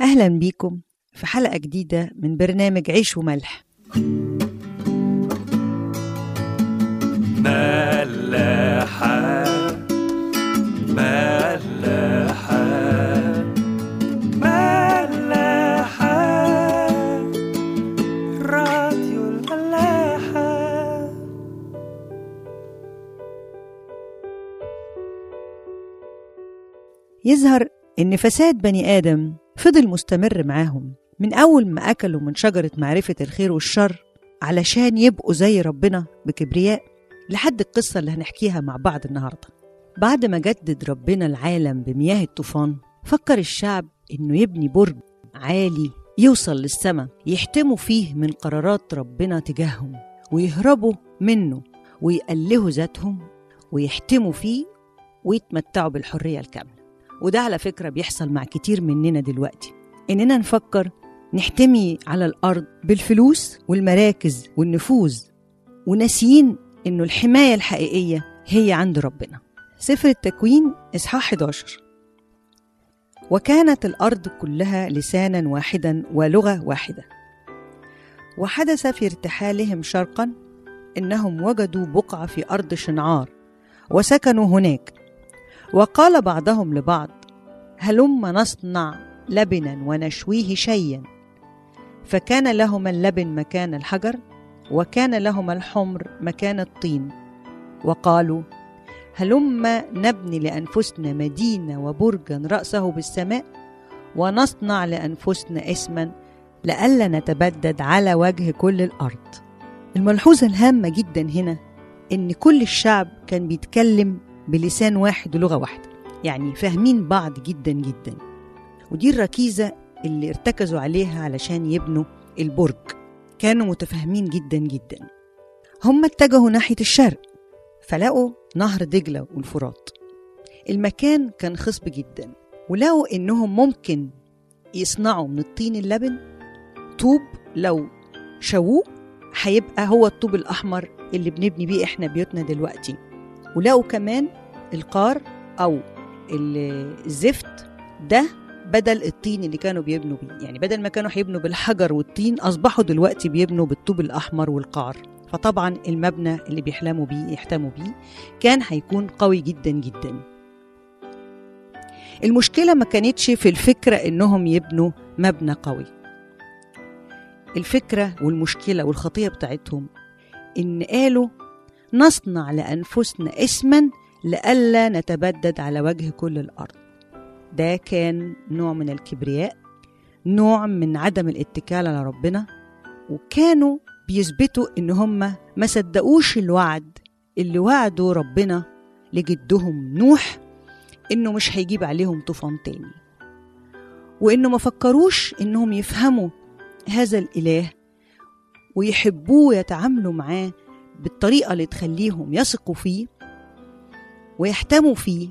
أهلا بيكم في حلقة جديدة من برنامج عيش وملح. ملاحة ملاحة ملاحة. راديو الملاحة. يظهر إن فساد بني آدم فضل مستمر معاهم من أول ما أكلوا من شجرة معرفة الخير والشر علشان يبقوا زي ربنا بكبرياء لحد القصة اللي هنحكيها مع بعض النهاردة. بعد ما جدد ربنا العالم بمياه الطوفان فكر الشعب إنه يبني برج عالي يوصل للسماء يحتموا فيه من قرارات ربنا تجاههم ويهربوا منه ويألهوا ذاتهم ويحتموا فيه ويتمتعوا بالحرية الكاملة. وده على فكرة بيحصل مع كتير مننا دلوقتي. إننا نفكر نحتمي على الأرض بالفلوس والمراكز والنفوذ وناسيين إنه الحماية الحقيقية هي عند ربنا. سفر التكوين إصحاح 11 وكانت الأرض كلها لسانا واحدا ولغة واحدة. وحدث في ارتحالهم شرقا إنهم وجدوا بقعة في أرض شنعار وسكنوا هناك. وقال بعضهم لبعض هلم نصنع لبنا ونشويه شيا فكان لهما اللبن مكان الحجر وكان لهما الحمر مكان الطين. وقالوا هلم نبني لأنفسنا مدينة وبرجا رأسه بالسماء ونصنع لأنفسنا اسما لئلا نتبدد على وجه كل الأرض. الملحوظة الهامة جدا هنا إن كل الشعب كان بيتكلم بلسان واحد ولغة واحدة. يعني فاهمين بعض جدا جدا. ودي الركيزة اللي ارتكزوا عليها علشان يبنوا البرج. كانوا متفاهمين جدا جدا. هم اتجهوا ناحية الشرق فلقوا نهر دجلة والفرات. المكان كان خصب جدا. ولقوا إنهم ممكن يصنعوا من الطين اللبن. طوب لو شووه هيبقى هو الطوب الأحمر اللي بنبني بيه إحنا بيوتنا دلوقتي. ولقوا كمان القار أو الزفت ده بدل الطين اللي كانوا بيبنوا بيه. يعني بدل ما كانوا هيبنوا بالحجر والطين أصبحوا دلوقتي بيبنوا بالطوب الأحمر والقار فطبعا المبنى اللي بيحلموا بيه يحتموا بيه كان هيكون قوي جدا جدا. المشكلة ما كانتش في الفكرة إنهم يبنوا مبنى قوي. الفكرة والمشكلة والخطية بتاعتهم إن قالوا نصنع لأنفسنا اسما لئلا نتبدد على وجه كل الأرض. ده كان نوع من الكبرياء نوع من عدم الاتكال على ربنا وكانوا بيثبتوا إن هم ما صدقوش الوعد اللي وعدوا ربنا لجدهم نوح إنه مش هيجيب عليهم طوفان تاني وإنه ما فكروش إنهم يفهموا هذا الإله ويحبوه ويتعاملوا معاه بالطريقة اللي تخليهم يثقوا فيه ويحتموا فيه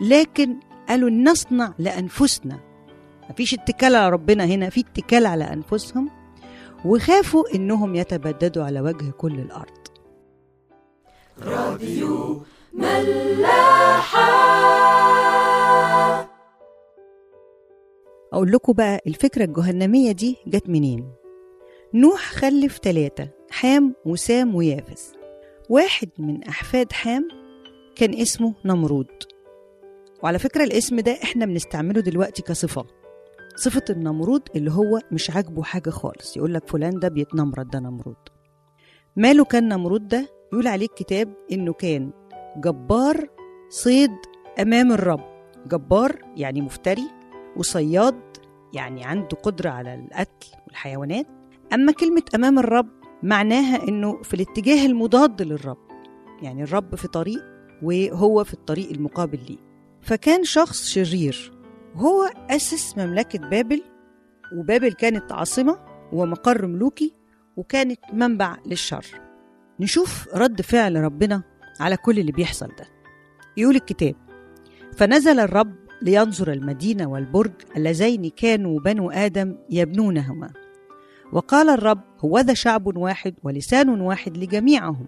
لكن قالوا نصنع لأنفسنا. مفيش اتكال على ربنا هنا في اتكال على أنفسهم وخافوا إنهم يتبددوا على وجه كل الأرض. راديو أقول لكم بقى الفكرة الجهنمية دي جت منين؟ نوح خلف ثلاثة حام وسام ويافس. واحد من أحفاد حام كان اسمه نمرود. وعلى فكرة الاسم ده إحنا بنستعمله دلوقتي كصفة. صفة النمرود اللي هو مش عاجبه حاجة خالص. يقول لك فلان ده بيتنمرد ده نمرود. ماله كان نمرود ده؟ يقول عليه الكتاب إنه كان جبار صيد أمام الرب. جبار يعني مفتري وصياد يعني عنده قدرة على القتل والحيوانات. أما كلمة أمام الرب معناها إنه في الاتجاه المضاد للرب يعني الرب في طريق وهو في الطريق المقابل ليه. فكان شخص شرير وهو أسس مملكة بابل وبابل كانت عاصمة ومقر ملوكي وكانت منبع للشر. نشوف رد فعل ربنا على كل اللي بيحصل ده. يقول الكتاب فنزل الرب لينظر المدينة والبرج اللذين كانوا بنو آدم يبنونهما. وقال الرب هوذا شعب واحد ولسان واحد لجميعهم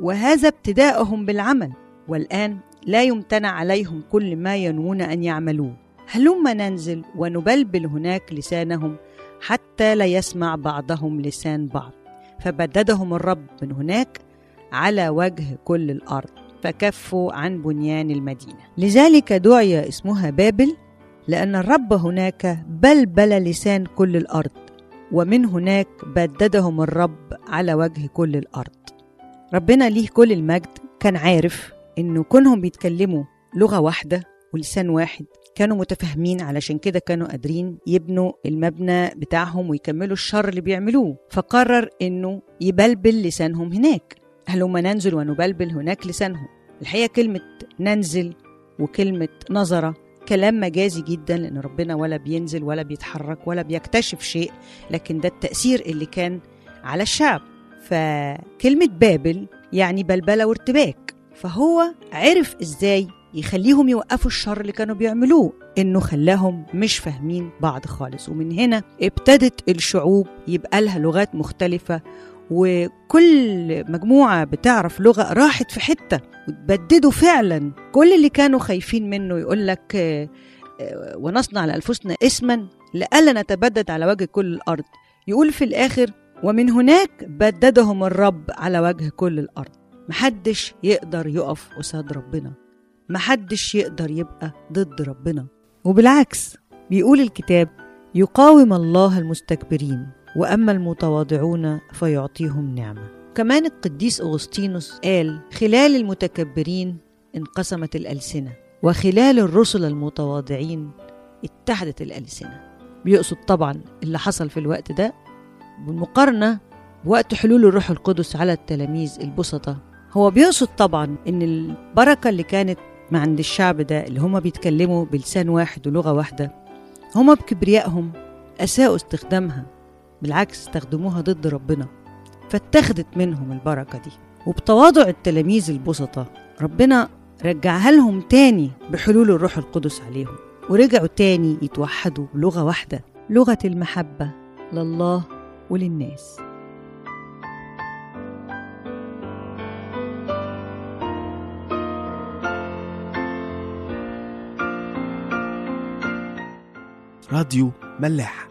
وهذا ابتداءهم بالعمل والآن لا يمتنع عليهم كل ما ينوون أن يعملوه. هلم ننزل ونبلبل هناك لسانهم حتى لا يسمع بعضهم لسان بعض. فبددهم الرب من هناك على وجه كل الأرض فكفوا عن بنيان المدينة. لذلك دعي اسمها بابل لأن الرب هناك بلبل لسان كل الأرض. ومن هناك بددهم الرب على وجه كل الأرض. ربنا ليه كل المجد كان عارف إنه كونهم بيتكلموا لغة واحدة ولسان واحد كانوا متفاهمين علشان كده كانوا قادرين يبنوا المبنى بتاعهم ويكملوا الشر اللي بيعملوه. فقرر إنه يبلبل لسانهم هناك. هلما ننزل ونبلبل هناك لسانهم؟ الحقيقة كلمة ننزل وكلمة نظرة كلام مجازي جدا لأن ربنا ولا بينزل ولا بيتحرك ولا بيكتشف شيء لكن ده التأثير اللي كان على الشعب. فكلمة بابل يعني بلبلة وارتباك. فهو عرف إزاي يخليهم يوقفوا الشر اللي كانوا بيعملوه. إنه خلاهم مش فاهمين بعض خالص. ومن هنا ابتدت الشعوب يبقى لها لغات مختلفة وكل مجموعة بتعرف لغة راحت في حتة وتبددوا فعلا. كل اللي كانوا خايفين منه يقول لك آه، آه، ونصنع لأنفسنا اسما لئلا نتبدد على وجه كل الأرض. يقول في الآخر ومن هناك بددهم الرب على وجه كل الأرض. محدش يقدر يقف قصاد ربنا. محدش يقدر يبقى ضد ربنا. وبالعكس بيقول الكتاب يقاوم الله المستكبرين. وأما المتواضعون فيعطيهم نعمة. كمان القديس أغسطينوس قال خلال المتكبرين انقسمت الألسنة وخلال الرسل المتواضعين اتحدت الألسنة. بيقصد طبعا اللي حصل في الوقت ده بالمقارنة بوقت حلول الروح القدس على التلاميذ البسطة. هو بيقصد طبعا إن البركة اللي كانت مع عند الشعب ده اللي هما بيتكلموا بلسان واحد ولغة واحدة هما بكبريائهم أساءوا استخدامها. بالعكس استخدموها ضد ربنا فاتخذت منهم البركة دي. وبتواضع التلاميذ البسطة ربنا رجعها لهم تاني بحلول الروح القدس عليهم. ورجعوا تاني يتوحدوا بلغة واحدة لغة المحبة لله وللناس. راديو ملاح